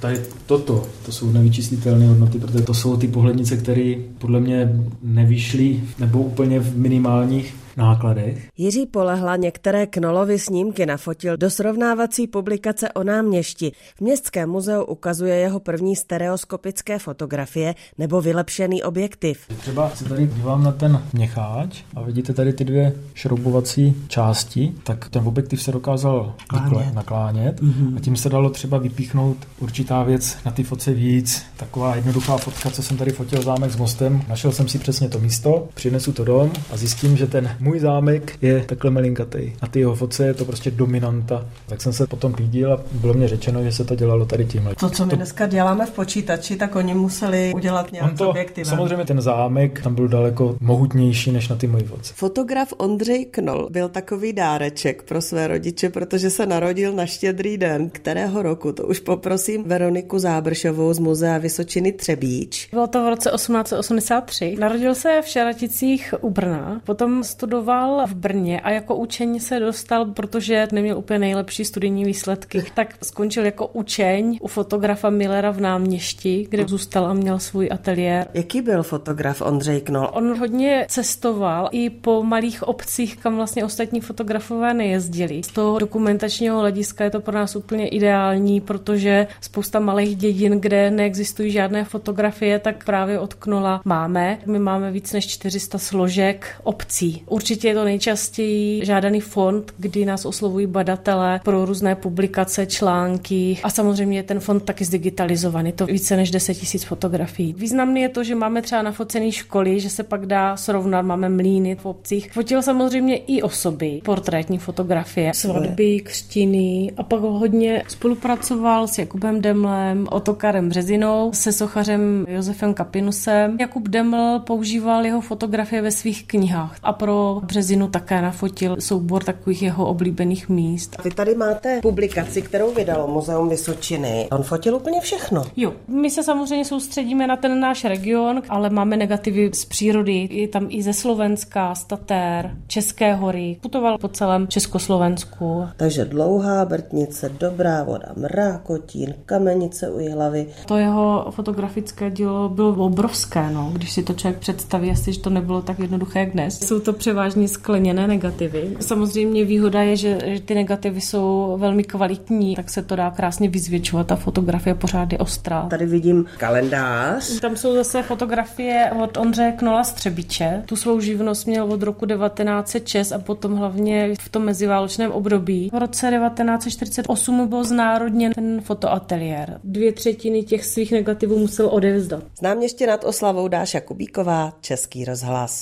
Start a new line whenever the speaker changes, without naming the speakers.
Tady toto, to jsou nevyčíslitelné hodnoty, protože to jsou ty pohlednice, které podle mě nevyšly nebo úplně v minimálních nákladech.
Jiří Polehla některé Knolovy snímky nafotil do srovnávací publikace o náměšti. V Městském muzeu ukazuje jeho první stereoskopické fotografie nebo vylepšený objektiv.
Třeba se tady dívám na ten měcháč a vidíte tady ty dvě šroubovací části, tak ten objektiv se dokázal naklánět, naklánět mm-hmm. a tím se dalo třeba vypíchnout určitá věc na ty foce víc. Taková jednoduchá fotka, co jsem tady fotil zámek s mostem, našel jsem si přesně to místo, přinesu to dom a zjistím, že ten můj zámek je takhle malinkatý a ty jeho foce je to prostě dominanta. Tak jsem se potom pídil a bylo mě řečeno, že se to dělalo tady tímhle.
To, co my to... dneska děláme v počítači, tak oni museli udělat nějak to, objektivem.
Samozřejmě ten zámek tam byl daleko mohutnější než na ty moje foce.
Fotograf Ondřej Knol byl takový dáreček pro své rodiče, protože se narodil na štědrý den, kterého roku, to už poprosím Veroniku Zábršovou z Muzea Vysočiny Třebíč.
Bylo to v roce 1883. Narodil se v Šaraticích u Brna, potom studoval studoval v Brně a jako učeň se dostal, protože neměl úplně nejlepší studijní výsledky, tak skončil jako učeň u fotografa Millera v náměšti, kde zůstal a měl svůj ateliér.
Jaký byl fotograf Ondřej Knol?
On hodně cestoval i po malých obcích, kam vlastně ostatní fotografové nejezdili. Z toho dokumentačního hlediska je to pro nás úplně ideální, protože spousta malých dědin, kde neexistují žádné fotografie, tak právě od Knola máme. My máme víc než 400 složek obcí. Určitě je to nejčastěji žádaný fond, kdy nás oslovují badatelé pro různé publikace, články a samozřejmě je ten fond taky zdigitalizovaný, to více než 10 tisíc fotografií. Významný je to, že máme třeba nafocené školy, že se pak dá srovnat, máme mlíny v obcích. Fotil samozřejmě i osoby, portrétní fotografie, svatby, křtiny a pak hodně spolupracoval s Jakubem Demlem, Otokarem Březinou, se sochařem Josefem Kapinusem. Jakub Deml používal jeho fotografie ve svých knihách a pro březinu také nafotil soubor takových jeho oblíbených míst.
Vy tady máte publikaci, kterou vydalo Muzeum Vysočiny. On fotil úplně všechno.
Jo, my se samozřejmě soustředíme na ten náš region, ale máme negativy z přírody. Je tam i ze Slovenska, z Tatér, České hory. Putoval po celém Československu.
Takže dlouhá Brtnice, Dobrá voda, Mrákotín, Kamenice u hlavy.
To jeho fotografické dílo bylo obrovské, no. když si to člověk představí, asi, že to nebylo tak jednoduché jak dnes. Jsou to převážně skleněné negativy. Samozřejmě výhoda je, že, že ty negativy jsou velmi kvalitní, tak se to dá krásně vyzvětšovat. Ta fotografie pořád je ostrá.
Tady vidím kalendář.
Tam jsou zase fotografie od Ondřeje Knola Střebiče. Tu svou živnost měl od roku 1906 a potom hlavně v tom meziválečném období. V roce 1948 byl znárodněn ten fotoateliér. Dvě třetiny těch svých negativů musel odevzdat.
Znám ještě nad oslavou Dáša Kubíková, Český rozhlas.